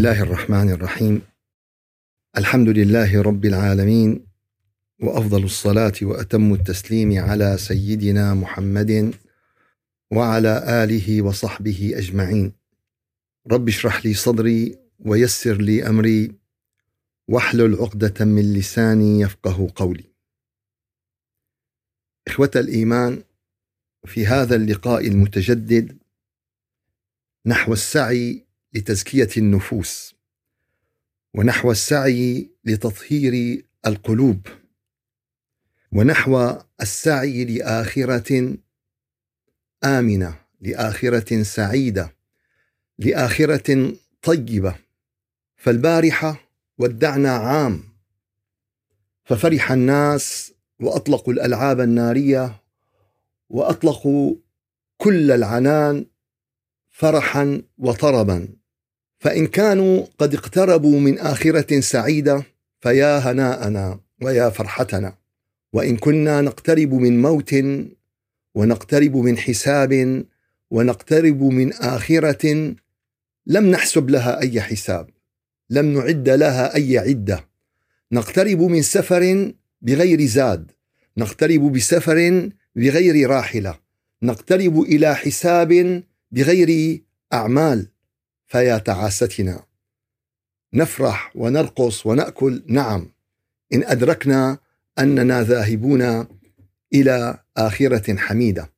الله الرحمن الرحيم الحمد لله رب العالمين وافضل الصلاه واتم التسليم على سيدنا محمد وعلى اله وصحبه اجمعين رب اشرح لي صدري ويسر لي امري واحلل عقده من لساني يفقه قولي اخوه الايمان في هذا اللقاء المتجدد نحو السعي لتزكية النفوس ونحو السعي لتطهير القلوب ونحو السعي لآخرة آمنة لآخرة سعيدة لآخرة طيبة. فالبارحة ودعنا عام. ففرح الناس وأطلقوا الألعاب النارية وأطلقوا كل العنان فرحا وطربا. فإن كانوا قد اقتربوا من آخرة سعيدة فيا هناءنا ويا فرحتنا. وإن كنا نقترب من موت ونقترب من حساب ونقترب من آخرة لم نحسب لها أي حساب لم نعد لها أي عدة. نقترب من سفر بغير زاد نقترب بسفر بغير راحلة نقترب إلى حساب بغير أعمال. فيا تعاستنا. نفرح ونرقص ونأكل. نعم إن أدركنا أننا ذاهبون إلى آخرة حميدة.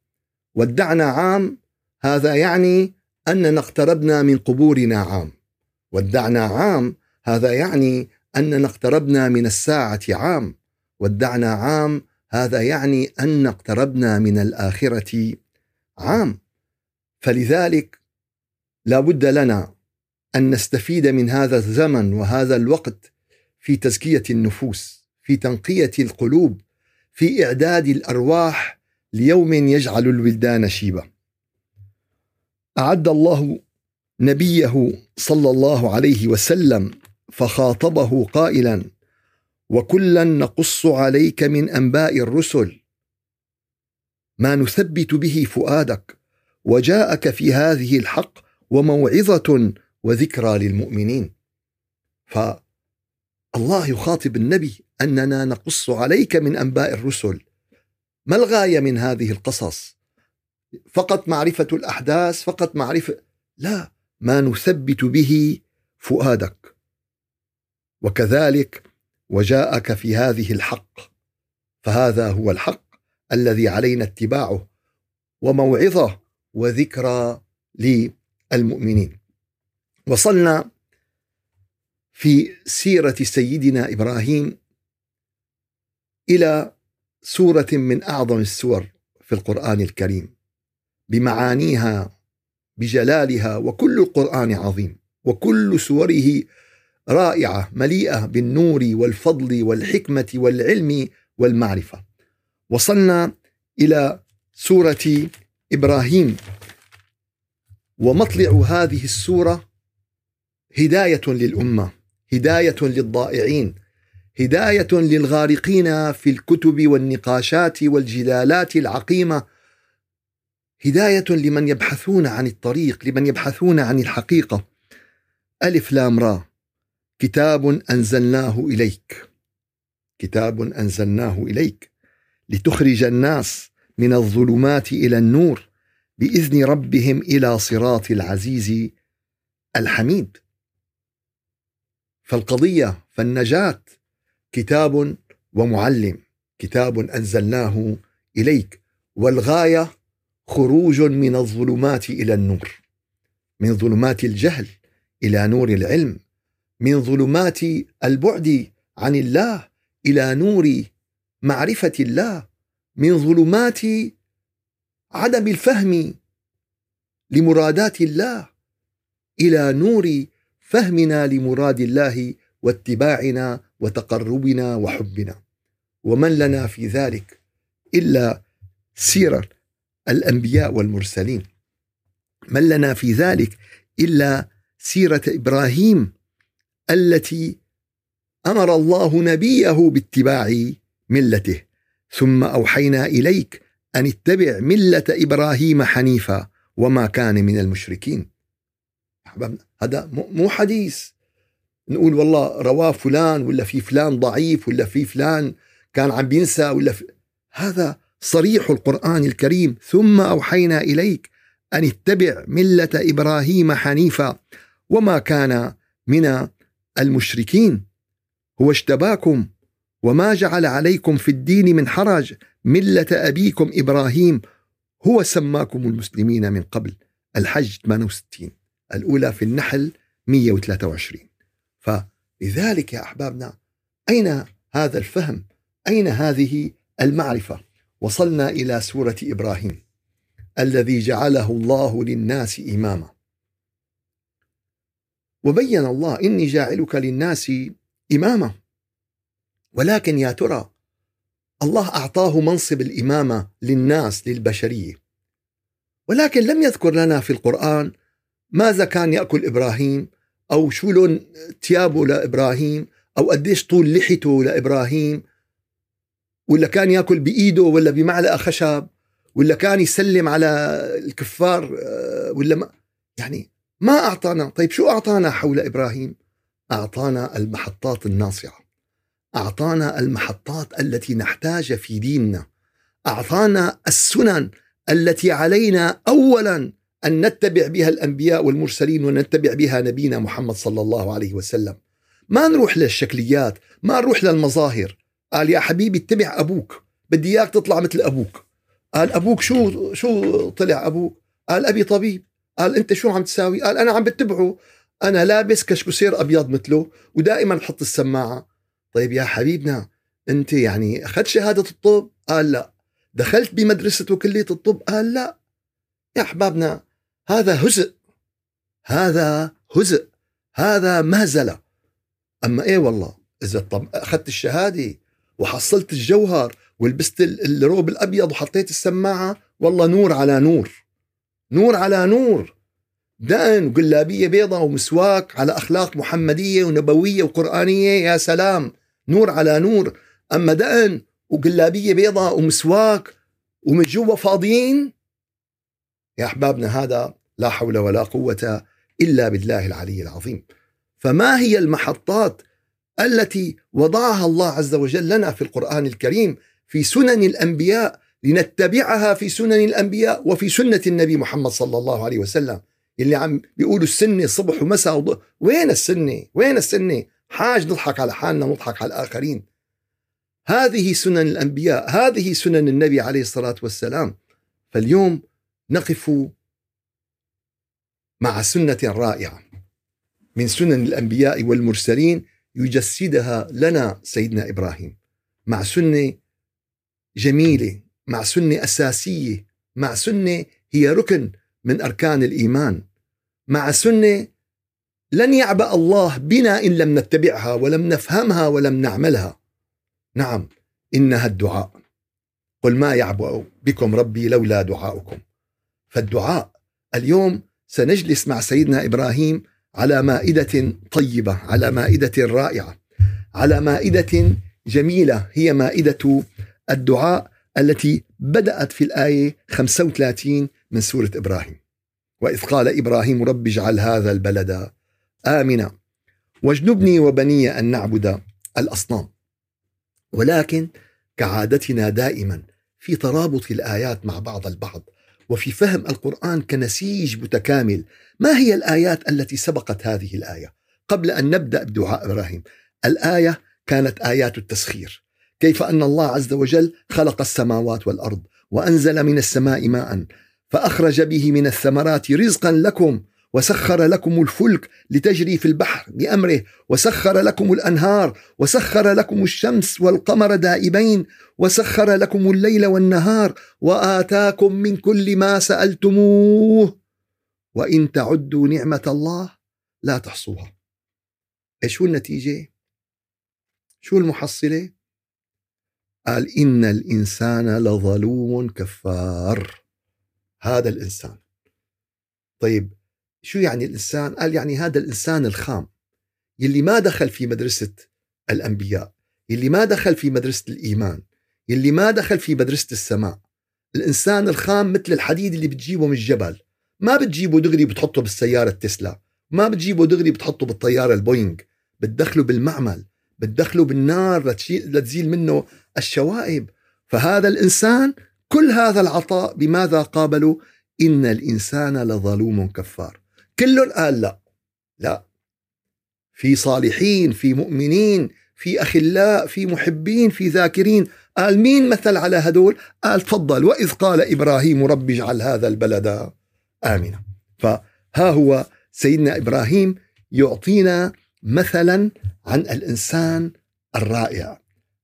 ودعنا عام هذا يعني أننا اقتربنا من قبورنا عام. ودعنا عام هذا يعني أننا اقتربنا من الساعة عام. ودعنا عام هذا يعني أن اقتربنا من الآخرة عام. فلذلك لا بد لنا أن نستفيد من هذا الزمن وهذا الوقت في تزكية النفوس في تنقية القلوب في إعداد الأرواح ليوم يجعل الولدان شيبة. أعد الله نبيه صلى الله عليه وسلم فخاطبه قائلا وكلا نقص عليك من أنباء الرسل. ما نثبت به فؤادك وجاءك في هذه الحق وموعظة وذكرى للمؤمنين. فالله يخاطب النبي أننا نقص عليك من أنباء الرسل. ما الغاية من هذه القصص؟ فقط معرفة الأحداث فقط معرفة لا ما نثبت به فؤادك. وكذلك وجاءك في هذه الحق. فهذا هو الحق الذي علينا اتباعه. وموعظة وذكرى للمؤمنين وصلنا في سيرة سيدنا إبراهيم إلى سورة من أعظم السور في القرآن الكريم بمعانيها بجلالها وكل القرآن عظيم وكل سوره رائعة مليئة بالنور والفضل والحكمة والعلم والمعرفة. وصلنا إلى سورة إبراهيم. ومطلع هذه السورة هداية للأمة هداية للضائعين هداية للغارقين في الكتب والنقاشات والجدالات العقيمة هداية لمن يبحثون عن الطريق لمن يبحثون عن الحقيقة. ألف لام را. كتاب أنزلناه إليك. كتاب أنزلناه إليك لتخرج الناس من الظلمات إلى النور. بإذن ربهم إلى صراط العزيز الحميد. فالقضية فالنجاة كتاب ومعلم كتاب أنزلناه إليك والغاية خروج من الظلمات إلى النور من ظلمات الجهل إلى نور العلم من ظلمات البعد عن الله إلى نور معرفة الله من ظلمات عدم الفهم لمرادات الله إلى نور فهمنا لمراد الله واتباعنا وتقربنا وحبنا. ومن لنا في ذلك إلا سيره الأنبياء والمرسلين. من لنا في ذلك إلا سيرة إبراهيم التي أمر الله نبيه باتباع ملته. ثم أوحينا إليك أن اتبع ملة إبراهيم حنيفا وما كان من المشركين. هذا مو حديث. نقول والله رواه فلان ولا في فلان ضعيف ولا في فلان كان عم بينسى ولا في هذا صريح القرآن الكريم. ثم أوحينا إليك أن اتبع ملة إبراهيم حنيفا وما كان من المشركين. هو اجتباكم وما جعل عليكم في الدين من حرج. ملة أبيكم إبراهيم هو سماكم المسلمين من قبل الحج 68 الأولى في النحل 123 فلذلك يا أحبابنا أين هذا الفهم؟ أين هذه المعرفة؟ وصلنا إلى سورة إبراهيم الذي جعله الله للناس إماما. وبين الله إني جاعلك للناس إماما. ولكن يا ترى الله أعطاه منصب الإمامة للناس للبشرية. ولكن لم يذكر لنا في القرآن ماذا كان يأكل إبراهيم أو شو لون ثيابه لإبراهيم أو قديش طول لحيته لإبراهيم. ولا كان يأكل بإيده ولا بمعلقة خشب ولا كان يسلم على الكفار آه، ولا ما يعني ما أعطانا. طيب شو أعطانا حول إبراهيم؟ أعطانا المحطات الناصعة أعطانا المحطات التي نحتاج في ديننا. أعطانا السنن التي علينا أولا أن نتبع بها الأنبياء والمرسلين ونتبع بها نبينا محمد صلى الله عليه وسلم. ما نروح للشكليات ما نروح للمظاهر. قال يا حبيبي اتبع أبوك. بدي إياك تطلع مثل أبوك. قال أبوك شو شو طلع أبوك؟ قال أبي طبيب. قال أنت شو عم تساوي؟ قال أنا عم بتبعه. أنا لابس كشكسير أبيض مثله ودائما بحط السماعة. طيب يا حبيبنا أنت يعني أخذت شهادة الطب؟ قال لا. دخلت بمدرسة وكلية الطب؟ قال لا. يا أحبابنا هذا هزء. هذا هزء. هذا مهزلة. أما إيه والله إذا طب أخذت الشهادة وحصلت الجوهر ولبست الروب الأبيض وحطيت السماعة والله نور على نور. نور على نور. دقن وقلابية بيضة ومسواك على أخلاق محمدية ونبوية وقرآنية يا سلام. نور على نور. أما دقن وقلابية بيضة ومسواك ومن جوا فاضيين يا أحبابنا هذا لا حول ولا قوة إلا بالله العلي العظيم. فما هي المحطات التي وضعها الله عز وجل لنا في القرآن الكريم في سنن الأنبياء لنتبعها في سنن الأنبياء وفي سنة النبي محمد صلى الله عليه وسلم؟ اللي عم بيقولوا السنة صبح ومساء. وين السنة؟ وين السنة؟ حاج نضحك على حالنا ونضحك على الآخرين. هذه سنن الأنبياء هذه سنن النبي عليه الصلاة والسلام. فاليوم نقف مع سنة رائعة من سنن الأنبياء والمرسلين يجسدها لنا سيدنا إبراهيم. مع سنة جميلة مع سنة أساسية مع سنة هي ركن من أركان الإيمان. مع سنة لن يعبأ الله بنا إن لم نتبعها ولم نفهمها ولم نعملها. نعم إنها الدعاء. قل ما يعبأ بكم ربي لولا دعاؤكم. فالدعاء اليوم سنجلس مع سيدنا إبراهيم على مائدة طيبة على مائدة رائعة على مائدة جميلة. هي مائدة الدعاء التي بدأت في الآية 35 من سورة إبراهيم. وإذ قال إبراهيم رب اجعل هذا البلد آمنا واجنبني وبني أن نعبد الأصنام. ولكن كعادتنا دائما في ترابط الآيات مع بعض البعض وفي فهم القرآن كنسيج متكامل. ما هي الآيات التي سبقت هذه الآية؟ قبل أن نبدأ بدعاء إبراهيم الآية كانت آيات التسخير. كيف أن الله عز وجل خلق السماوات والأرض وأنزل من السماء ماء فأخرج به من الثمرات رزقا لكم. وسخر لكم الفلك لتجري في البحر بأمره وسخر لكم الأنهار وسخر لكم الشمس والقمر دائبين وسخر لكم الليل والنهار وآتاكم من كل ما سألتموه. وإن تعدوا نعمة الله لا تحصوها. إيش هو النتيجة؟ شو المحصلة؟ قال إن الإنسان لظلوم كفار. هذا الإنسان. طيب شو يعني الإنسان؟ قال يعني هذا الإنسان الخام يلي ما دخل في مدرسة الأنبياء يلي ما دخل في مدرسة الإيمان يلي ما دخل في مدرسة السماء. الإنسان الخام مثل الحديد اللي بتجيبه من الجبل. ما بتجيبه دغري بتحطه بالسيارة تسلا ما بتجيبه دغري بتحطه بالطيارة البوينغ. بتدخله بالمعمل بتدخله بالنار لتزيل منه الشوائب. فهذا الإنسان كل هذا العطاء بماذا قابلوا إن الإنسان لظلوم كفار. كل قال لا. لا. في صالحين في مؤمنين في أخلاء في محبين في ذاكرين. قال مين مثل على هدول؟ قال تفضل وإذ قال إبراهيم رب اجعل هذا البلد آمنا. فها هو سيدنا إبراهيم يعطينا مثلا عن الإنسان الرائع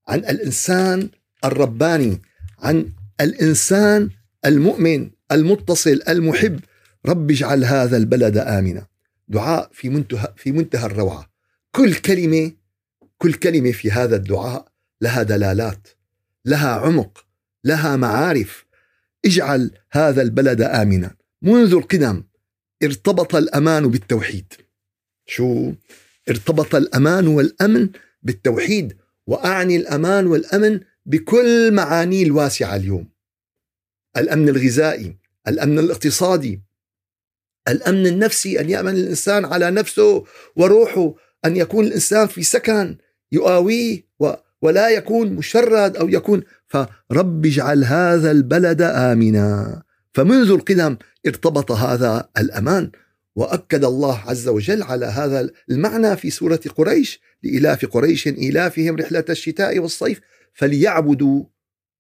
عن الإنسان الرباني عن الإنسان المؤمن المتصل المحب. رب اجعل هذا البلد آمنا. دعاء في منتهى في منتهى الروعة. كل كلمة كل كلمة في هذا الدعاء لها دلالات لها عمق لها معارف. اجعل هذا البلد آمنا. منذ القدم ارتبط الأمان بالتوحيد. شو؟ ارتبط الأمان والأمن بالتوحيد وأعني الأمان والأمن بكل معانيه الواسعة اليوم. الأمن الغذائي الأمن الاقتصادي الأمن النفسي أن يأمن الإنسان على نفسه وروحه أن يكون الإنسان في سكن يؤاويه ولا يكون مشرد أو يكون فرب اجعل هذا البلد آمنا. فمنذ القدم ارتبط هذا الأمان وأكد الله عز وجل على هذا المعنى في سورة قريش لإلاف قريش إيلافهم رحلة الشتاء والصيف فليعبدوا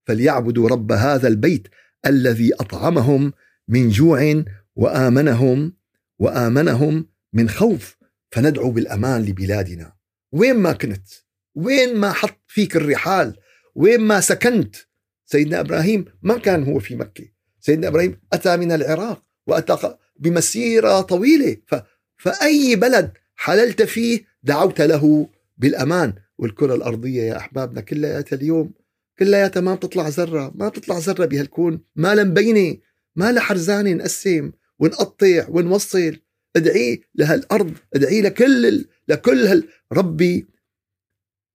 فليعبدوا رب هذا البيت الذي أطعمهم من جوع وآمنهم وآمنهم من خوف فندعو بالأمان لبلادنا. وين ما كنت وين ما حط فيك الرحال وين ما سكنت سيدنا إبراهيم ما كان هو في مكة. سيدنا إبراهيم أتى من العراق وأتى بمسيرة طويلة. ف... فأي بلد حللت فيه دعوت له بالأمان. والكرة الأرضية يا أحبابنا كلياتها اليوم كلياتها ما بتطلع ذرة ما بتطلع ذرة بهالكون. ما لها مبينة ما لها حرزانة نقسم. ونقطع ونوصل. ادعي لهالأرض ادعي لكل لكل هال ربي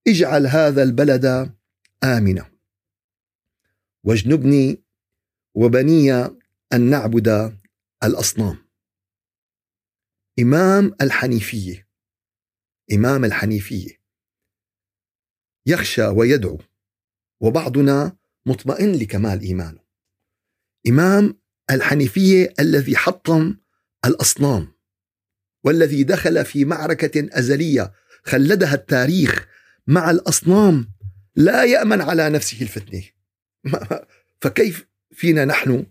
اجعل هذا البلد امنا واجنبني وبني أن نعبد الأصنام. إمام الحنيفية إمام الحنيفية. يخشى ويدعو وبعضنا مطمئن لكمال إيمانه. إمام الحنيفية الذي حطم الأصنام والذي دخل في معركة أزلية خلدها التاريخ مع الأصنام لا يأمن على نفسه الفتنة. فكيف فينا نحن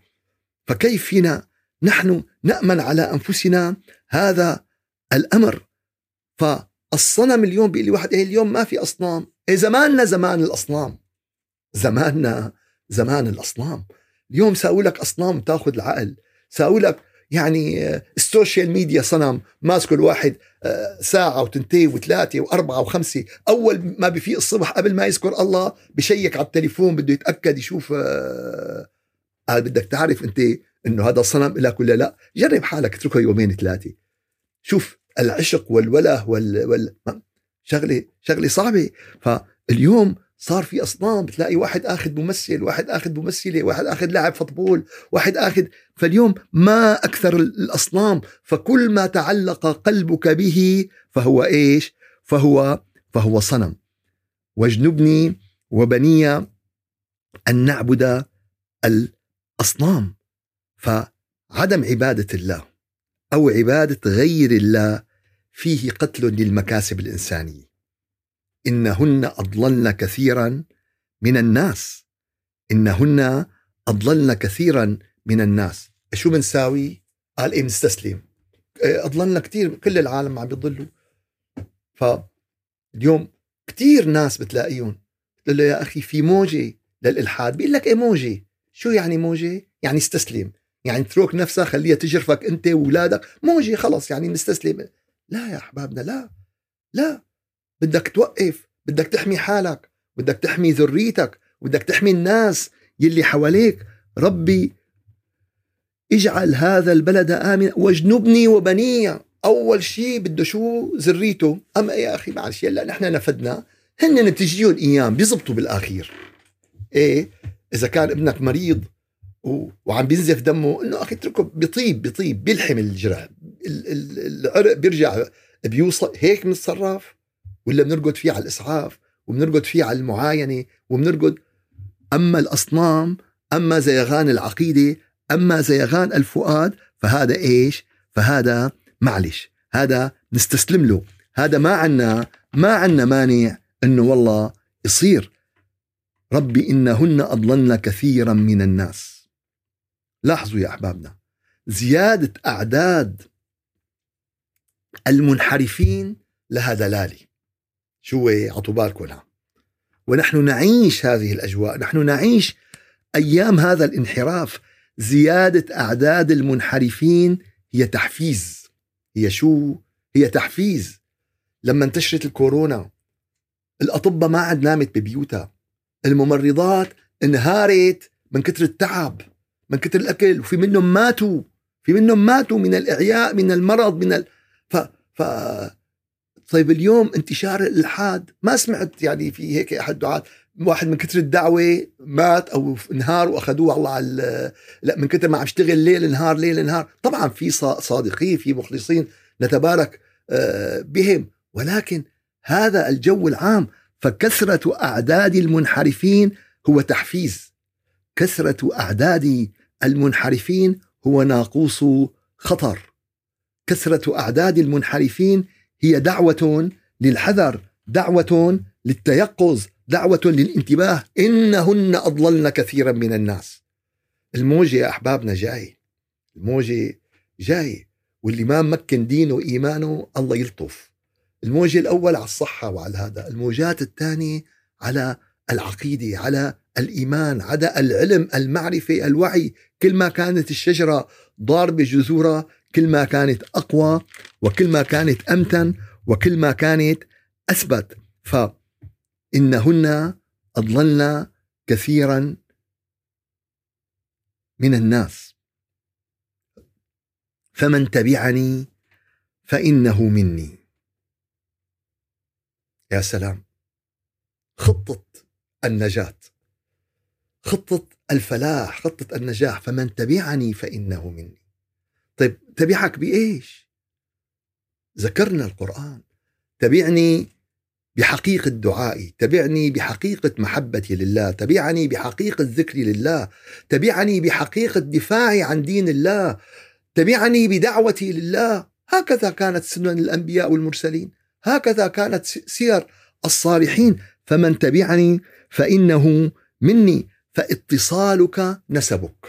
فكيف فينا نحن نأمن على أنفسنا هذا الأمر؟ فالصنم اليوم بيقول لي واحد إيه اليوم ما في أصنام. إيه زماننا زمان الأصنام. زماننا زمان الأصنام. اليوم ساوي لك أصنام تأخذ العقل. ساوي لك يعني آه، السوشيال ميديا صنم ماسكه الواحد آه، ساعة وتنتين وثلاثة وأربعة وخمسة. أول ما بفيق الصبح قبل ما يذكر الله بشيك على التليفون بده يتأكد يشوف آه بدك تعرف أنت أنه هذا الصنم لك ولا لا. جرب حالك اتركه يومين ثلاثة. شوف العشق والوله وال, وال... شغلة شغلة صعبة. فاليوم صار في أصنام بتلاقي واحد آخذ ممثل واحد آخذ ممثلة واحد آخذ لاعب فوتبول واحد آخذ فاليوم ما أكثر الأصنام فكل ما تعلق قلبك به فهو إيش؟ فهو فهو صنم. واجنبني وبني أن نعبد الأصنام. فعدم عبادة الله أو عبادة غير الله فيه قتل للمكاسب الإنسانية. إنهن أضللن كثيرا من الناس. إنهن أضللن كثيرا من الناس. شو بنساوي؟ قال إيه بنستسلم. إيه، اضللنا كثير كل العالم عم بيضلوا. فاليوم كثير ناس بتلاقيهم. بتقول له يا أخي في موجة للإلحاد. بيقول لك إيه موجة؟ شو يعني موجة؟ يعني استسلم. يعني اترك نفسها خليها تجرفك أنت واولادك موجة خلص يعني نستسلم. لا يا أحبابنا لا. لا. بدك توقف بدك تحمي حالك بدك تحمي ذريتك بدك تحمي الناس يلي حواليك. ربي اجعل هذا البلد آمن واجنبني وبني. أول شيء بده شو ذريته؟ أما يا أخي معلش يلا نحن نفدنا. هن تجيهم أيام بيزبطوا بالآخير. إيه إذا كان ابنك مريض. وعم بينزف دمه إنه أخي اتركه بيطيب بيطيب بيلحم الجرح العرق بيرجع بيوصل هيك بنتصرف ولا بنرقد فيه على الإسعاف وبنرقد فيه على المعاينة وبنرقد أما الأصنام أما زيغان العقيدة أما زيغان الفؤاد فهذا إيش؟ فهذا معلش هذا نستسلم له هذا ما عنا ما عنا مانع إنه والله يصير. ربي إنهن أضللن كثيرا من الناس. لاحظوا يا أحبابنا زيادة أعداد المنحرفين لها دلالة. شو عطوا بالكم ونحن نعيش هذه الأجواء نحن نعيش أيام هذا الانحراف. زيادة أعداد المنحرفين هي تحفيز. هي شو؟ هي تحفيز. لما انتشرت الكورونا الأطباء ما عاد نامت ببيوتها. الممرضات انهارت من كثر التعب من كثر الأكل وفي منهم ماتوا. في منهم ماتوا من الإعياء من المرض من ال... ف... ف طيب اليوم انتشار الإلحاد ما سمعت يعني في هيك أحد دعاة؟ واحد من كثر الدعوة مات أو انهار وأخذوه الله على لا من كثر ما عم يشتغل ليل نهار ليل نهار. طبعا في صادقين في مخلصين نتبارك آه، بهم. ولكن هذا الجو العام فكثرة أعداد المنحرفين هو تحفيز. كثرة أعداد المنحرفين هو ناقوس خطر. كثرة أعداد المنحرفين هي دعوة للحذر دعوة للتيقظ دعوة للانتباه. إنهن أضللن كثيرا من الناس. الموجة يا أحبابنا جاي. الموجة جاي. واللي ما مكن دينه وإيمانه الله يلطف. الموجة الأول على الصحة وعلى هذا. الموجات الثانية على العقيدة على الإيمان على العلم المعرفة الوعي. كل ما كانت الشجرة ضاربة جذورها كل ما كانت أقوى وكل ما كانت أمتن وكل ما كانت أثبت. فإنهن أضللن كثيرا من الناس. فمن تبعني فإنه مني. يا سلام. خطة النجاة. خطة الفلاح خطة النجاح. فمن تبعني فإنه مني. طيب تبعك بإيش؟ ذكرنا القرآن. تبعني بحقيقة دعائي تبعني بحقيقة محبتي لله تبعني بحقيقة ذكري لله تبعني بحقيقة دفاعي عن دين الله تبعني بدعوتي لله. هكذا كانت سنن الأنبياء والمرسلين. هكذا كانت سير الصالحين. فمن تبعني فإنه مني فاتصالك نسبك.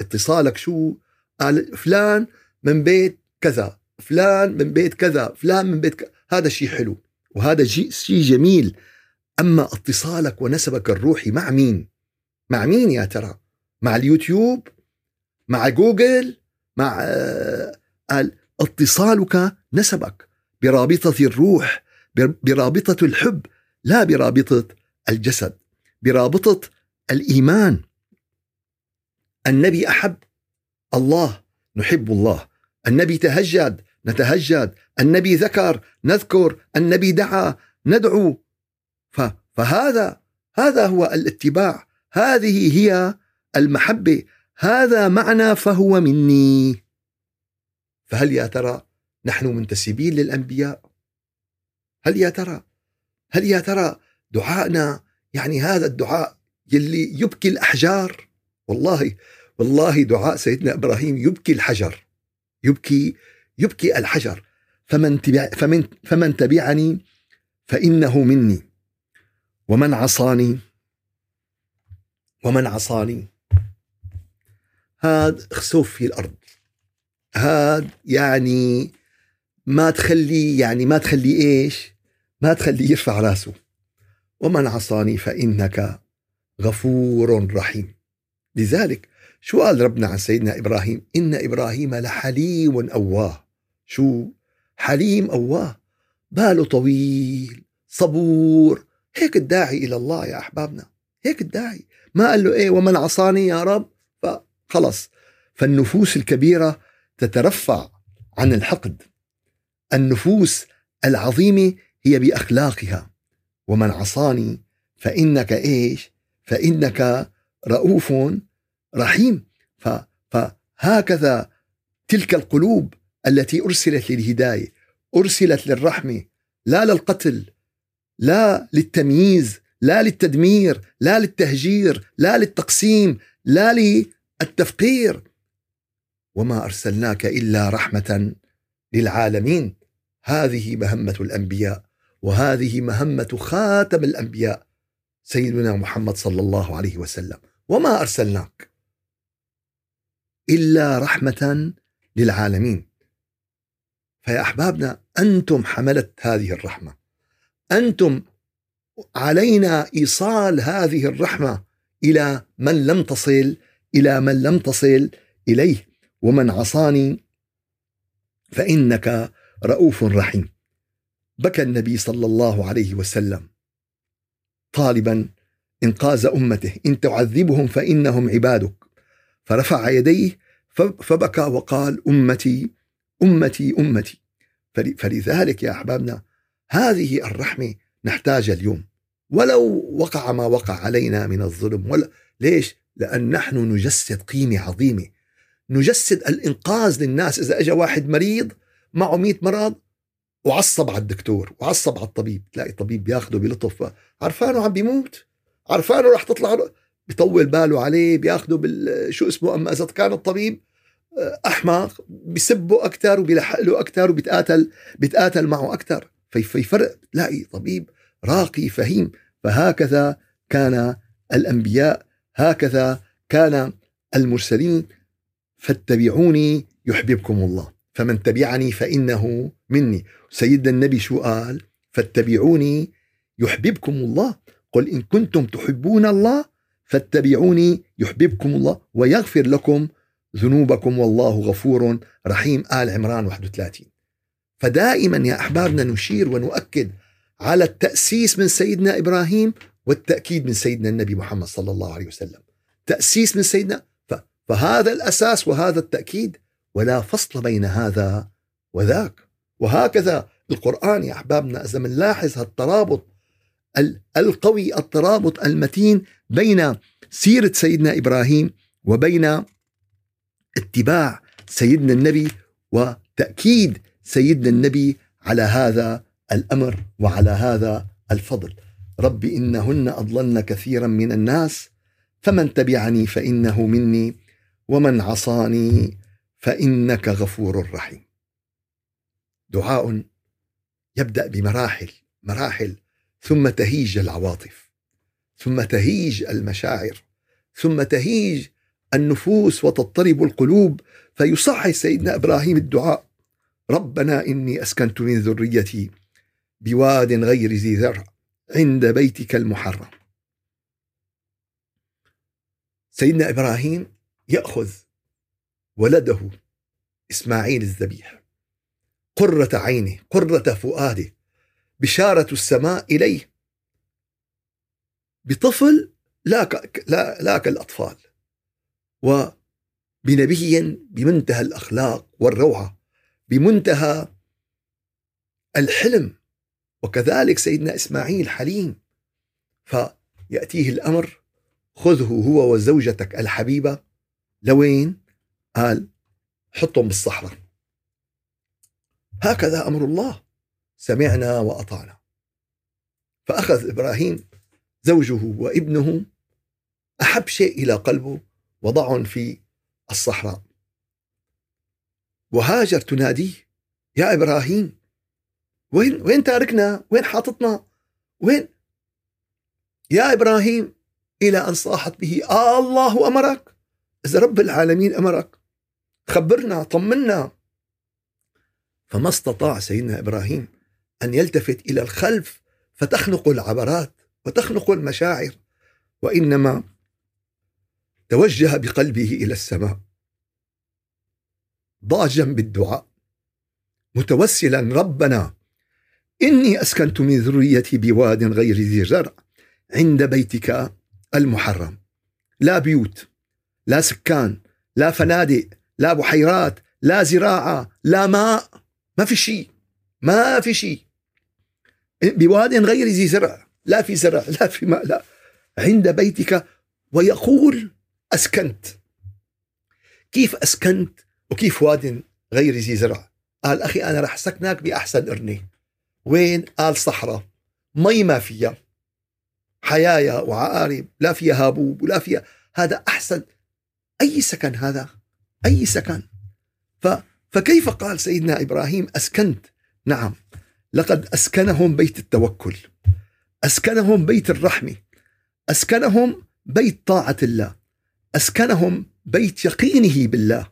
اتصالك شو؟ قال فلان من بيت كذا فلان من بيت كذا فلان من بيت كذا هذا شيء حلو وهذا شيء جميل. أما اتصالك ونسبك الروحي مع مين؟ مع مين يا ترى؟ مع اليوتيوب؟ مع جوجل؟ مع آه، قال اتصالك نسبك برابطة الروح برابطة الحب لا برابطة الجسد برابطة الإيمان. النبي أحب الله نحب الله. النبي تهجد نتهجد. النبي ذكر نذكر. النبي دعا ندعو. فهذا هذا هو الاتباع. هذه هي المحبة. هذا معنى فهو مني. فهل يا ترى نحن منتسبين للأنبياء؟ هل يا ترى؟ هل يا ترى دعائنا يعني هذا الدعاء يلي يبكي الأحجار؟ والله والله دعاء سيدنا إبراهيم يبكي الحجر يبكي يبكي الحجر. فمن تبع فمن فمن تبعني فإنه مني. ومن عصاني ومن عصاني. هذا خسوف في الأرض. هذا يعني ما تخلي يعني ما تخلي إيش؟ ما تخليه يرفع راسه. ومن عصاني فإنك غفور رحيم. لذلك شو قال ربنا عن سيدنا إبراهيم؟ إن إبراهيم لحليم أواه. شو؟ حليم أواه. باله طويل صبور. هيك الداعي إلى الله يا أحبابنا. هيك الداعي. ما قال له إيه ومن عصاني يا رب؟ فخلص فالنفوس الكبيرة تترفع عن الحقد. النفوس العظيمة هي بأخلاقها. ومن عصاني فإنك إيش؟ فإنك رؤوف رحيم. فهكذا تلك القلوب التي أرسلت للهداية أرسلت للرحمة لا للقتل لا للتمييز لا للتدمير لا للتهجير لا للتقسيم لا للتفقير. وما أرسلناك إلا رحمة للعالمين. هذه مهمة الأنبياء وهذه مهمة خاتم الأنبياء سيدنا محمد صلى الله عليه وسلم. وما أرسلناك؟ إلا رحمة للعالمين. فيا أحبابنا أنتم حمله هذه الرحمة. أنتم علينا إيصال هذه الرحمة إلى من لم تصل إلى من لم تصل إليه. ومن عصاني فإنك رؤوف رحيم. بكى النبي صلى الله عليه وسلم. طالبا إنقاذ أمته. إن تعذبهم فإنهم عبادك. فرفع يديه فبكى وقال أمتي أمتي أمتي. فلذلك يا أحبابنا هذه الرحمة نحتاجها اليوم. ولو وقع ما وقع علينا من الظلم ولا ليش؟ لأن نحن نجسد قيمة عظيمة. نجسد الإنقاذ للناس. إذا اجى واحد مريض معه 100 مرض وعصب على الدكتور وعصب على الطبيب. تلاقي الطبيب بياخده بلطف عرفانه عم بيموت عرفانه رح تطلع بيطول باله عليه بياخده بال شو اسمه أما إذا كان الطبيب آه، أحمق بسبه أكثر وبيلحق له أكثر وبيتقاتل بيتقاتل معه أكثر في فرق تلاقي طبيب راقي فهيم. فهكذا كان الأنبياء هكذا كان المرسلين. فاتبعوني يحببكم الله. فمن تبعني فإنه مني. سيدنا النبي شو قال؟ فاتبعوني يحببكم الله. قل إن كنتم تحبون الله فاتبعوني يحببكم الله ويغفر لكم ذنوبكم والله غفور رحيم. آل عمران 31 فدائما يا أحبابنا نشير ونؤكد على التأسيس من سيدنا إبراهيم والتأكيد من سيدنا النبي محمد صلى الله عليه وسلم. تأسيس من سيدنا فهذا الأساس وهذا التأكيد ولا فصل بين هذا وذاك. وهكذا القرآن يا أحبابنا إذا بنلاحظ هالترابط القوي الترابط المتين بين سيرة سيدنا إبراهيم وبين اتباع سيدنا النبي وتأكيد سيدنا النبي على هذا الأمر وعلى هذا الفضل. رب إنهن أضللن كثيرا من الناس فمن تبعني فإنه مني ومن عصاني فإنك غفور رحيم. دعاء يبدأ بمراحل مراحل ثم تهيج العواطف ثم تهيج المشاعر ثم تهيج النفوس وتضطرب القلوب. فيصحح سيدنا إبراهيم الدعاء ربنا إني أسكنت من ذريتي بواد غير ذي ذرع عند بيتك المحرم. سيدنا إبراهيم يأخذ ولده إسماعيل الذبيح قرة عينه قرة فؤاده بشارة السماء إليه. بطفل لا لا لا كالأطفال. وبنبي بمنتهى الأخلاق والروعة بمنتهى الحلم. وكذلك سيدنا إسماعيل حليم. فيأتيه الأمر خذه هو وزوجتك الحبيبة. لوين؟ قال حطهم بالصحراء. هكذا أمر الله. سمعنا وأطعنا فأخذ إبراهيم زوجه وابنه أحب شيء إلى قلبه وضعهم في الصحراء وهاجر تناديه يا إبراهيم وين وين تاركنا؟ وين حاططنا؟ وين؟ يا إبراهيم إلى أن صاحت به آه الله أمرك اذا رب العالمين أمرك خبرنا طمنا فما استطاع سيدنا إبراهيم أن يلتفت إلى الخلف فتخنق العبرات وتخنق المشاعر وإنما توجه بقلبه إلى السماء. ضاجا بالدعاء متوسلا ربنا إني أسكنت من ذريتي بواد غير ذي زرع عند بيتك المحرم. لا بيوت لا سكان لا فنادق لا بحيرات لا زراعة لا ماء ما في شيء ما في شيء. بواد غير ذي زرع لا في زرع لا في ماء لا. عند بيتك ويقول أسكنت. كيف أسكنت وكيف واد غير ذي زرع؟ قال أخي أنا رح سكنك بأحسن إرني. وين؟ قال صحراء مي ما فيها. حيايا وعقارب لا فيها هابوب ولا فيها. هذا أحسن. أي سكن هذا؟ أي سكن. ف فكيف قال سيدنا إبراهيم أسكنت؟ نعم. لقد أسكنهم بيت التوكل أسكنهم بيت الرحمة أسكنهم بيت طاعة الله أسكنهم بيت يقينه بالله.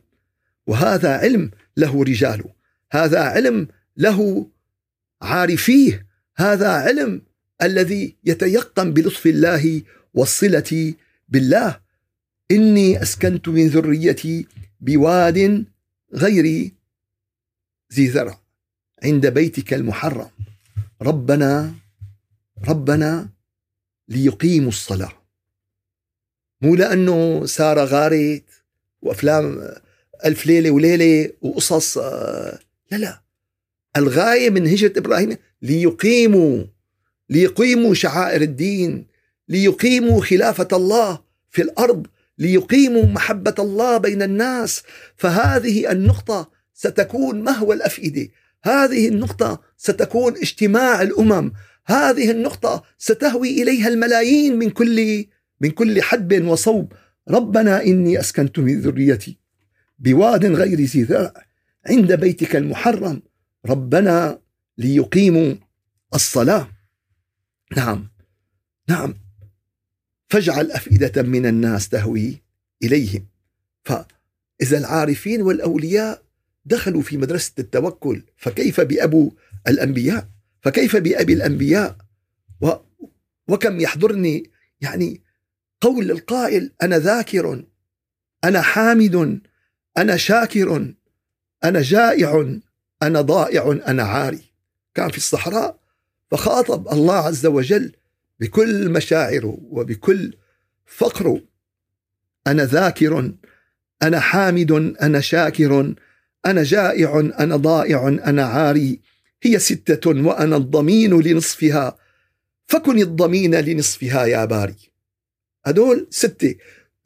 وهذا علم له رجاله هذا علم له عارفيه هذا علم الذي يتيقن بلطف الله والصلة بالله. إني أسكنت من ذريتي بواد غير ذي زرع عند بيتك المحرم. ربنا ربنا ليقيموا الصلاة. مو لأنه سارة غارت وأفلام ألف ليلة وليلة وقصص آه، لا لا. الغاية من هجرة إبراهيم ليقيموا ليقيموا شعائر الدين ليقيموا خلافة الله في الأرض ليقيموا محبة الله بين الناس. فهذه النقطة ستكون مهوى الأفئدة. هذه النقطة ستكون اجتماع الأمم. هذه النقطة ستهوي إليها الملايين من كل من كل حدب وصوب. ربنا إني أسكنت من ذريتي بواد غير ذي ذرع عند بيتك المحرم. ربنا ليقيموا الصلاة. نعم نعم. فاجعل أفئدة من الناس تهوي إليهم. فإذا العارفين والأولياء دخلوا في مدرسة التوكل فكيف بأبو الأنبياء؟ فكيف بأبي الأنبياء؟ و وكم يحضرني؟ يعني قول القائل أنا ذاكر أنا حامد أنا شاكر أنا جائع أنا ضائع أنا عاري. كان في الصحراء فخاطب الله عز وجل بكل مشاعره وبكل فقره. أنا ذاكر أنا حامد أنا شاكر أنا جائع أنا ضائع أنا عاري. هي ستة وأنا الضمين لنصفها. فكن الضمين لنصفها يا باري. هدول ستة.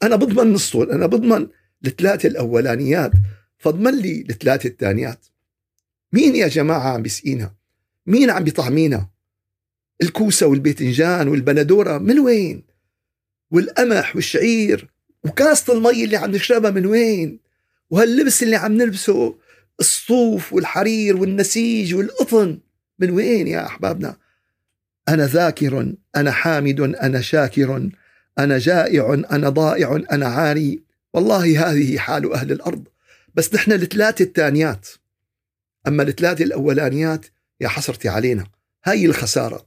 أنا بضمن نصهم أنا بضمن الثلاثة الأولانيات. فاضمن لي الثلاثة الثانيات. مين يا جماعة عم بيسقينا؟ مين عم بيطعمينا؟ الكوسة والباذنجان والبندورة من وين؟ والقمح والشعير وكاسة المي اللي عم نشربها من وين؟ وهاللبس اللي عم نلبسه الصوف والحرير والنسيج والقطن. من وين يا أحبابنا؟ أنا ذاكر أنا حامد أنا شاكر أنا جائع أنا ضائع أنا عاري. والله هذه حال أهل الأرض. بس نحن الثلاثة الثانيات. أما الثلاثة الأولانيات يا حسرتي علينا. هاي الخسارة.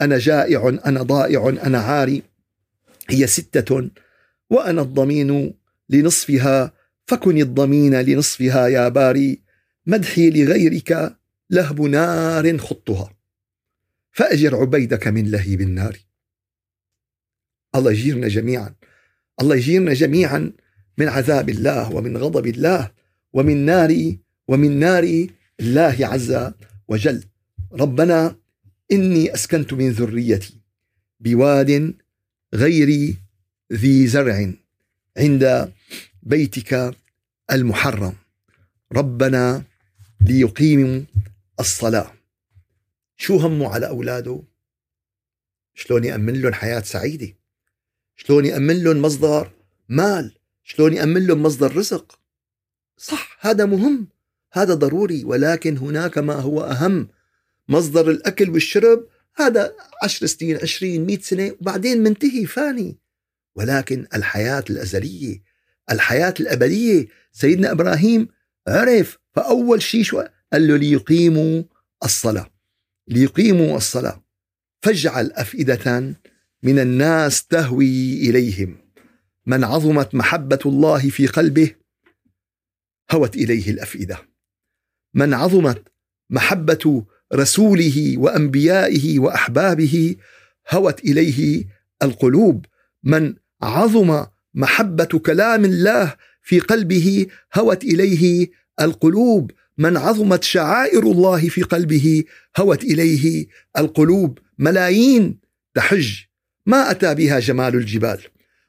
أنا جائع أنا ضائع أنا عاري. هي ستة وأنا الضمين لنصفها فكن الضمين لنصفها يا باري مدحي لغيرك لهب نار خطها. فأجر عبيدك من لهيب النار. الله يجيرنا جميعا الله يجيرنا جميعا من عذاب الله ومن غضب الله ومن نار ومن نار الله عز وجل. ربنا إني أسكنت من ذريتي بواد غير ذي زرع عند بيتك المحرم. ربنا ليقيموا الصلاة. شو همه على أولاده؟ شلون يأمن لهم حياة سعيدة؟ شلون يأمن لهم مصدر مال؟ شلون يأمن لهم مصدر رزق؟ صح هذا مهم. هذا ضروري ولكن هناك ما هو أهم. مصدر الأكل والشرب هذا عشر سنين عشرين مئة سنة وبعدين منتهي فاني. ولكن الحياة الأزلية الحياة الأبدية. سيدنا إبراهيم عرف فأول شيء شو؟ قال له ليقيموا الصلاة. ليقيموا الصلاة. فاجعل أفئدة من الناس تهوي إليهم. من عظمت محبة الله في قلبه هوت إليه الأفئدة. من عظمت محبة رسوله وأنبيائه وأحبابه هوت إليه القلوب. من عظم محبة كلام الله في قلبه هوت إليه القلوب من عظمت شعائر الله في قلبه هوت إليه القلوب. ملايين تحج. ما أتى بها جمال الجبال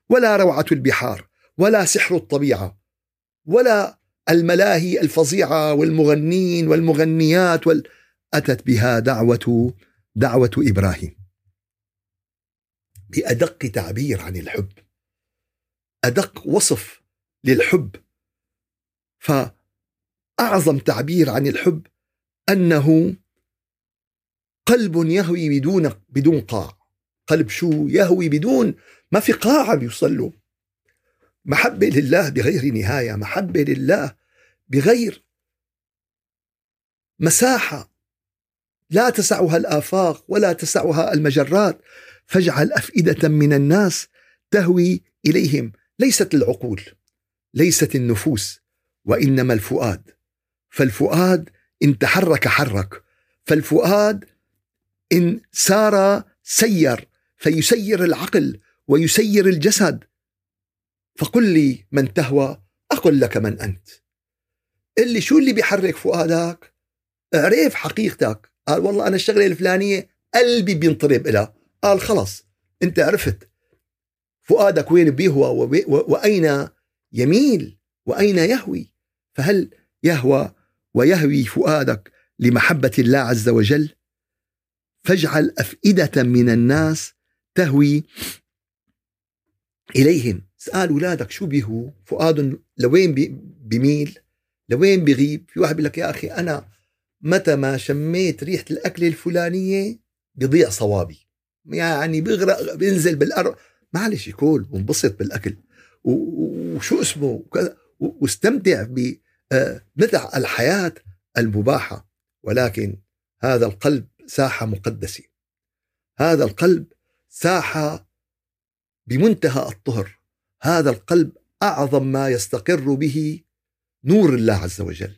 ولا روعة البحار ولا سحر الطبيعة ولا الملاهي الفظيعة والمغنين والمغنيات وال... أتت بها دعوة دعوة إبراهيم. بأدق تعبير عن الحب. أدق وصف للحب. فأعظم تعبير عن الحب أنه قلب يهوي بدون بدون قاع. قلب شو يهوي بدون ما في قاع بيوصل له محبة لله بغير نهاية محبة لله بغير مساحة. لا تسعها الآفاق ولا تسعها المجرات. فاجعل أفئدة من الناس تهوي إليهم. ليست العقول ليست النفوس وإنما الفؤاد. فالفؤاد إن تحرك حرك فالفؤاد إن سار سير فيسير العقل ويسير الجسد. فقل لي من تهوى أقل لك من أنت. اللي شو اللي بيحرك فؤادك؟ اعرف حقيقتك. قال والله أنا الشغلة الفلانية قلبي بينطرب إلها. قال خلص أنت عرفت. فؤادك وين بيهوى وأين يميل؟ وأين يهوي؟ فهل يهوى ويهوي فؤادك لمحبة الله عز وجل؟ فاجعل أفئدة من الناس تهوي إليهم. سأل أولادك شو بيهو فؤاد لوين بيميل لوين بيغيب في واحد بيقول لك يا أخي أنا متى ما شميت ريحة الأكلة الفلانية بيضيع صوابي. يعني بيغرق بينزل بالأرض. معلش يكول وانبسط بالأكل وشو اسمه واستمتع بمتع الحياة المباحة. ولكن هذا القلب ساحة مقدسة. هذا القلب ساحة بمنتهى الطهر. هذا القلب أعظم ما يستقر به نور الله عز وجل.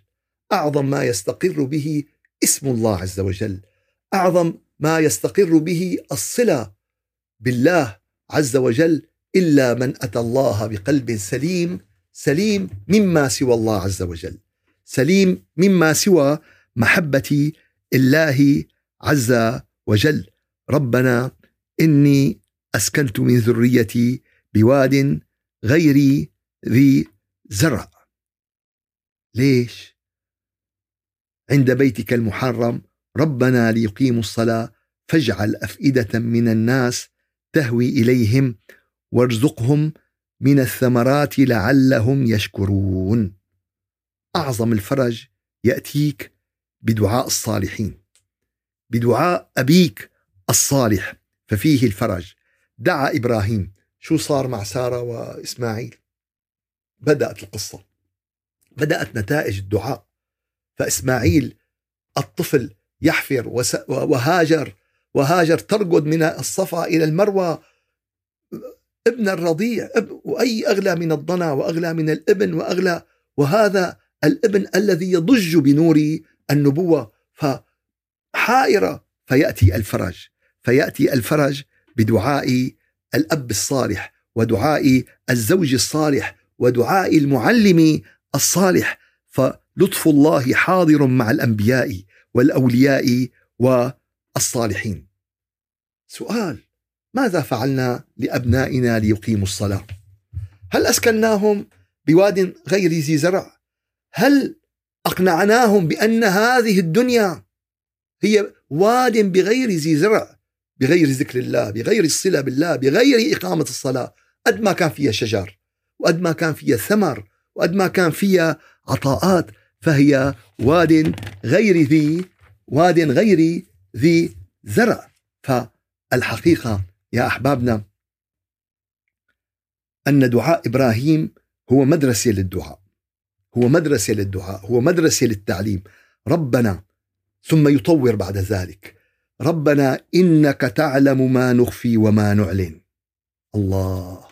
أعظم ما يستقر به اسم الله عز وجل. أعظم ما يستقر به الصلة بالله عز وجل إلا من أتى الله بقلب سليم سليم مما سوى الله عز وجل سليم مما سوى محبة الله عز وجل. ربنا إني أسكنت من ذريتي بواد غير ذي زرع. ليش؟ عند بيتك المحرم ربنا ليقيموا الصلاة فاجعل أفئدة من الناس تهوي إليهم وارزقهم من الثمرات لعلهم يشكرون. أعظم الفرج يأتيك بدعاء الصالحين. بدعاء أبيك الصالح ففيه الفرج. دعا إبراهيم. شو صار مع سارة وإسماعيل؟ بدأت القصة. بدأت نتائج الدعاء. فإسماعيل الطفل يحفر وهاجر وهاجر ترقد من الصفا إلى المروى. ابن الرضيع وأي أغلى من الضنا وأغلى من الإبن وأغلى وهذا الإبن الذي يضج بنور النبوة. فحائرة فيأتي الفرج فيأتي الفرج بدعاء الأب الصالح ودعاء الزوج الصالح ودعاء المعلم الصالح. فلطف الله حاضر مع الأنبياء والأولياء والصالحين. سؤال ماذا فعلنا لأبنائنا ليقيموا الصلاة؟ هل أسكناهم بواد غير ذي زرع؟ هل أقنعناهم بأن هذه الدنيا هي واد بغير ذي زرع بغير ذكر الله بغير الصلة بالله بغير إقامة الصلاة؟ قد ما كان فيها شجر وقد ما كان فيها ثمر وقد ما كان فيها عطاءات فهي واد غير ذي واد غير ذي زرع. فالحقيقة يا أحبابنا أن دعاء إبراهيم هو مدرسة للدعاء هو مدرسة للدعاء هو مدرسة للتعليم. ربنا ثم يطور بعد ذلك. ربنا إنك تعلم ما نخفي وما نعلن. الله.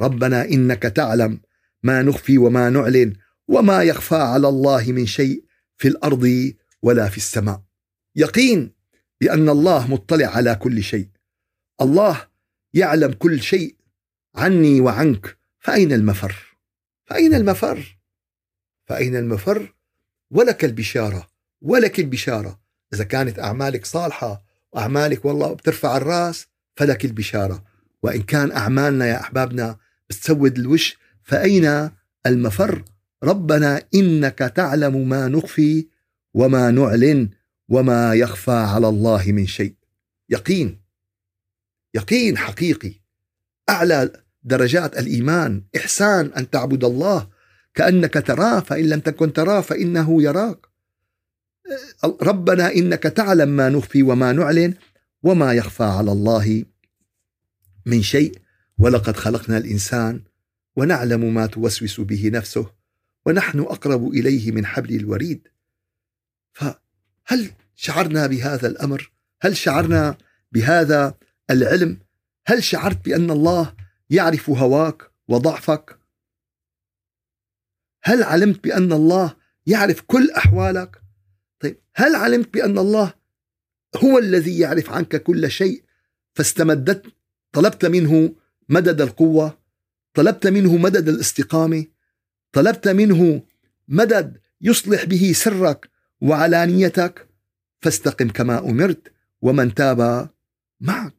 ربنا إنك تعلم ما نخفي وما نعلن وما يخفى على الله من شيء في الأرض ولا في السماء. يقين بأن الله مطلع على كل شيء. الله يعلم كل شيء عني وعنك. فأين المفر؟ فأين المفر؟ فأين المفر؟ ولك البشارة ولك البشارة. إذا كانت أعمالك صالحة وأعمالك والله بترفع الرأس فلك البشارة. وإن كان أعمالنا يا أحبابنا بتسود الوش فأين المفر؟ ربنا إنك تعلم ما نخفي وما نعلن. وما يخفى على الله من شيء. يقين يقين حقيقي. اعلى درجات الايمان. احسان ان تعبد الله. كانك تراه فان لم تكن تراه فانه يراك. ربنا انك تعلم ما نخفي وما نعلن. وما يخفى على الله من شيء. ولقد خلقنا الانسان ونعلم ما توسوس به نفسه. ونحن اقرب اليه من حبل الوريد. فهل شعرنا بهذا الأمر؟ هل شعرنا بهذا العلم؟ هل شعرت بأن الله يعرف هواك وضعفك؟ هل علمت بأن الله يعرف كل أحوالك؟ طيب هل علمت بأن الله هو الذي يعرف عنك كل شيء؟ فاستمدت طلبت منه مدد القوة طلبت منه مدد الاستقامة طلبت منه مدد يصلح به سرك وعلانيتك فاستقم كما أمرت ومن تاب معك.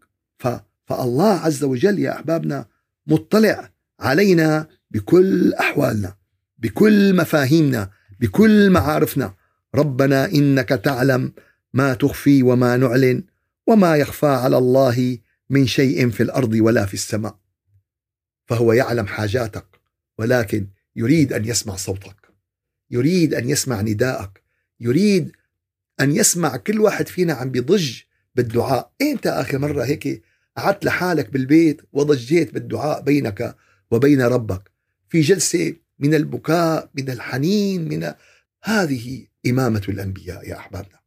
فالله عز وجل يا أحبابنا مطلع علينا بكل أحوالنا بكل مفاهيمنا بكل معارفنا. ربنا إنك تعلم ما تخفي وما نعلن وما يخفى على الله من شيء في الأرض ولا في السماء. فهو يعلم حاجاتك ولكن يريد أن يسمع صوتك يريد أن يسمع نداءك يريد أن يسمع كل واحد فينا عم بيضج بالدعاء. إنت اخر مرة هيك قعدت لحالك بالبيت وضجيت بالدعاء بينك وبين ربك. في جلسة من البكاء من الحنين من هذه إمامة الأنبياء يا أحبابنا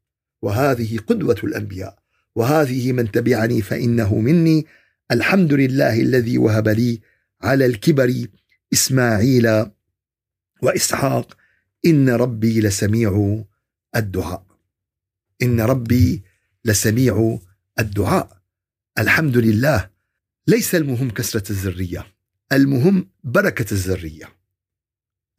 وهذه قدوة الأنبياء وهذه من تبعني فإنه مني. الحمد لله الذي وهب لي على الكبر إسماعيل وإسحاق. إن ربي لسميع الدعاء. إن ربي لسميع الدعاء. الحمد لله. ليس المهم كثره الذرية. المهم بركة الذرية.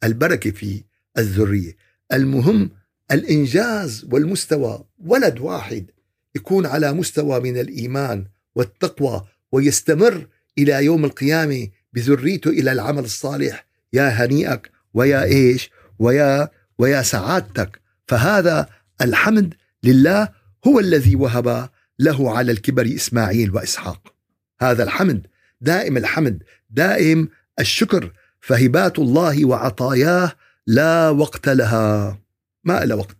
البركة في الذرية. المهم الإنجاز والمستوى. ولد واحد يكون على مستوى من الإيمان والتقوى ويستمر إلى يوم القيامة بذريته إلى العمل الصالح. يا هنيئك ويا إيش؟ ويا ويا سعادتك. فهذا الحمد لله هو الذي وهب له على الكبر إسماعيل وإسحاق. هذا الحمد دائم الحمد دائم الشكر فهبات الله وعطاياه لا وقت لها. ما لها وقت.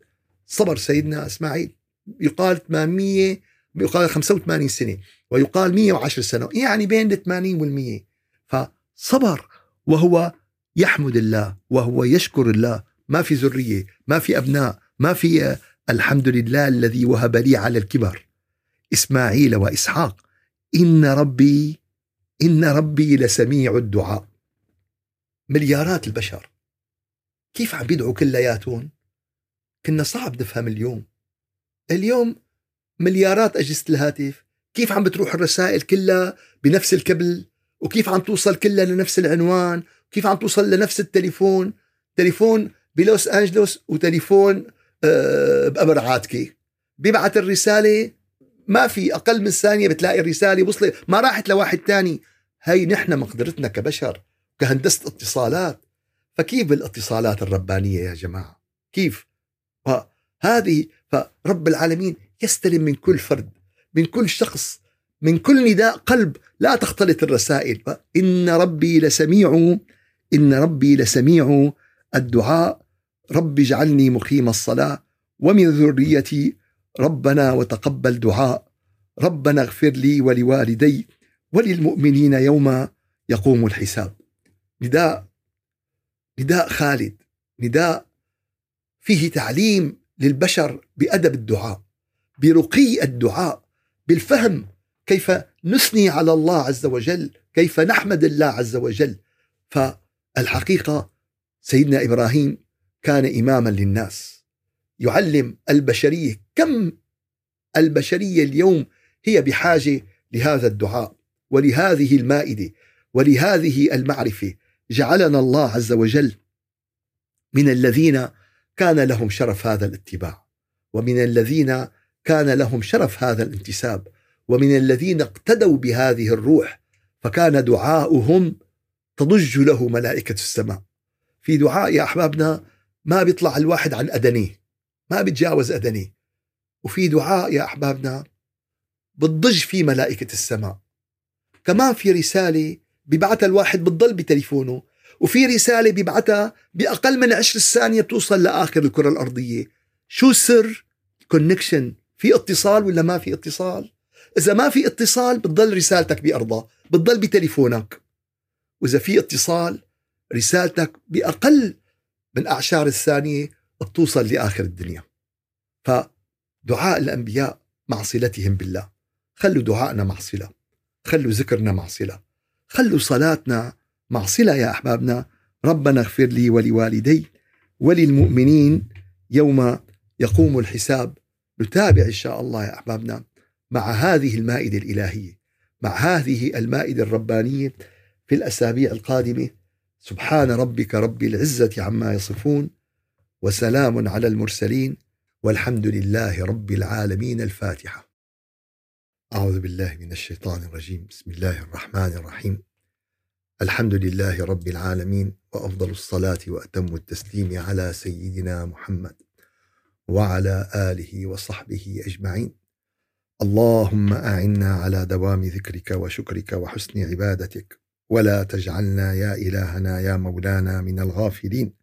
صبر سيدنا إسماعيل. يقال 800 يقال 85 سنة ويقال 110 سنة يعني بين ال 80 وال 100 فصبر وهو يحمد الله وهو يشكر الله ما في ذرية ما في أبناء ما في الحمد لله الذي وهب لي على الكبر. إسماعيل وإسحاق إن ربي إن ربي لسميع الدعاء. مليارات البشر. كيف عم بيدعوا كلياتهم كنا صعب نفهم اليوم. اليوم مليارات أجهزة الهاتف. كيف عم بتروح الرسائل كلها بنفس الكبل؟ وكيف عم توصل كلها لنفس العنوان؟ كيف عم توصل لنفس التليفون؟ تليفون بلوس أنجلوس وتليفون آه، بأمر عاتكي. بيبعت الرسالة ما في أقل من ثانية بتلاقي الرسالة وصلت. ما راحت لواحد تاني. هي نحن مقدرتنا كبشر كهندسة اتصالات. فكيف بالاتصالات الربانية يا جماعة؟ كيف؟ هذه فرب العالمين يستلم من كل فرد من كل شخص من كل نداء قلب. لا تختلط الرسائل. إن ربي لسميع إن ربي لسميع الدعاء. رب اجعلني مقيم الصلاة ومن ذريتي ربنا وتقبل دعاء. ربنا اغفر لي ولوالدي وللمؤمنين يوم يقوم الحساب. نداء نداء خالد نداء فيه تعليم للبشر بأدب الدعاء برقي الدعاء بالفهم كيف نثني على الله عز وجل كيف نحمد الله عز وجل. فالحقيقة سيدنا إبراهيم كان إماما للناس. يعلم البشرية كم البشرية اليوم هي بحاجة لهذا الدعاء ولهذه المائدة ولهذه المعرفة. جعلنا الله عز وجل من الذين كان لهم شرف هذا الاتباع ومن الذين كان لهم شرف هذا الانتساب ومن الذين اقتدوا بهذه الروح فكان دعاؤهم تضج له ملائكة السماء. في دعاء يا أحبابنا ما بيطلع الواحد عن أدنيه ما بيتجاوز أدنيه وفي دعاء يا أحبابنا بتضج فيه ملائكة السماء. كمان في رسالة بيبعتها الواحد بتضل بتليفونه وفي رسالة بيبعتها بأقل من عشر ثانية بتوصل لآخر الكرة الأرضية. شو سر كونكشن في اتصال ولا ما في اتصال؟ إذا ما في اتصال بتضل رسالتك بأرضها بتضل بتليفونك. وإذا في اتصال رسالتك بأقل من أعشار الثانية بتوصل لآخر الدنيا. فدعاء الأنبياء مع صلتهم بالله. خلوا دعائنا مع صلة خلوا ذكرنا مع صلة خلوا صلاتنا مع صلة يا أحبابنا. ربنا اغفر لي ولوالدي وللمؤمنين يوم يقوم الحساب. نتابع إن شاء الله يا أحبابنا مع هذه المائدة الإلهية مع هذه المائدة الربانية في الأسابيع القادمة. سبحان ربك رب العزة عما يصفون وسلام على المرسلين والحمد لله رب العالمين الفاتحة. أعوذ بالله من الشيطان الرجيم. بسم الله الرحمن الرحيم. الحمد لله رب العالمين وأفضل الصلاة وأتم التسليم على سيدنا محمد وعلى آله وصحبه أجمعين. اللهم أعنا على دوام ذكرك وشكرك وحسن عبادتك. ولا تجعلنا يا إلهنا يا مولانا من الغافلين.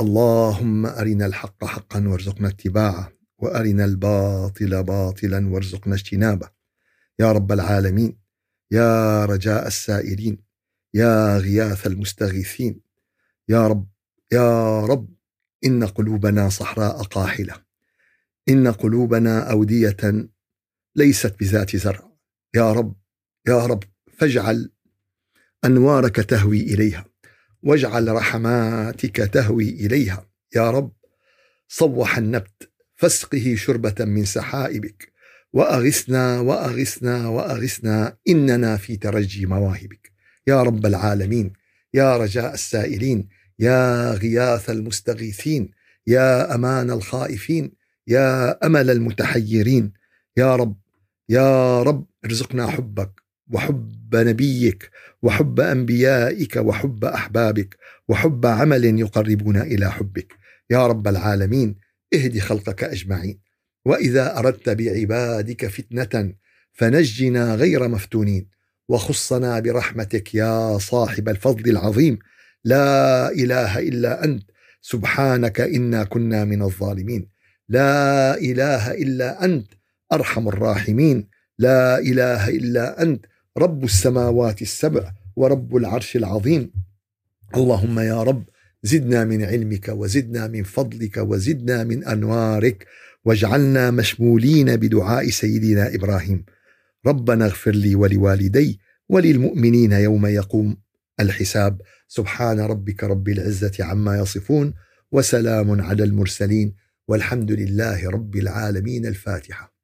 اللهم أرنا الحق حقا وارزقنا اتباعه وأرنا الباطل باطلا وارزقنا اجتنابه. يا رب العالمين يا رجاء السائلين يا غياث المستغيثين. يا رب يا رب إن قلوبنا صحراء قاحلة. إن قلوبنا أودية ليست بذات زرع. يا رب يا رب فاجعل أنوارك تهوي إليها واجعل رحماتك تهوي إليها. يا رب صوح النبت فاسقه شربة من سحائبك وأغثنا وأغثنا وأغثنا إننا في ترجي مواهبك. يا رب العالمين يا رجاء السائلين يا غياث المستغيثين يا أمان الخائفين يا أمل المتحيرين. يا رب يا رب ارزقنا حبك. وحب نبيك وحب أنبيائك وحب أحبابك وحب عمل يقربنا إلى حبك. يا رب العالمين اهد خلقك أجمعين. وإذا أردت بعبادك فتنة فنجنا غير مفتونين. وخصنا برحمتك يا صاحب الفضل العظيم. لا إله إلا أنت سبحانك إنا كنا من الظالمين. لا إله إلا أنت أرحم الراحمين. لا إله إلا أنت رب السماوات السبع ورب العرش العظيم. اللهم يا رب زدنا من علمك وزدنا من فضلك وزدنا من أنوارك واجعلنا مشمولين بدعاء سيدنا إبراهيم. ربنا اغفر لي ولوالدي وللمؤمنين يوم يقوم الحساب. سبحان ربك رب العزة عما يصفون وسلام على المرسلين. والحمد لله رب العالمين. الفاتحة.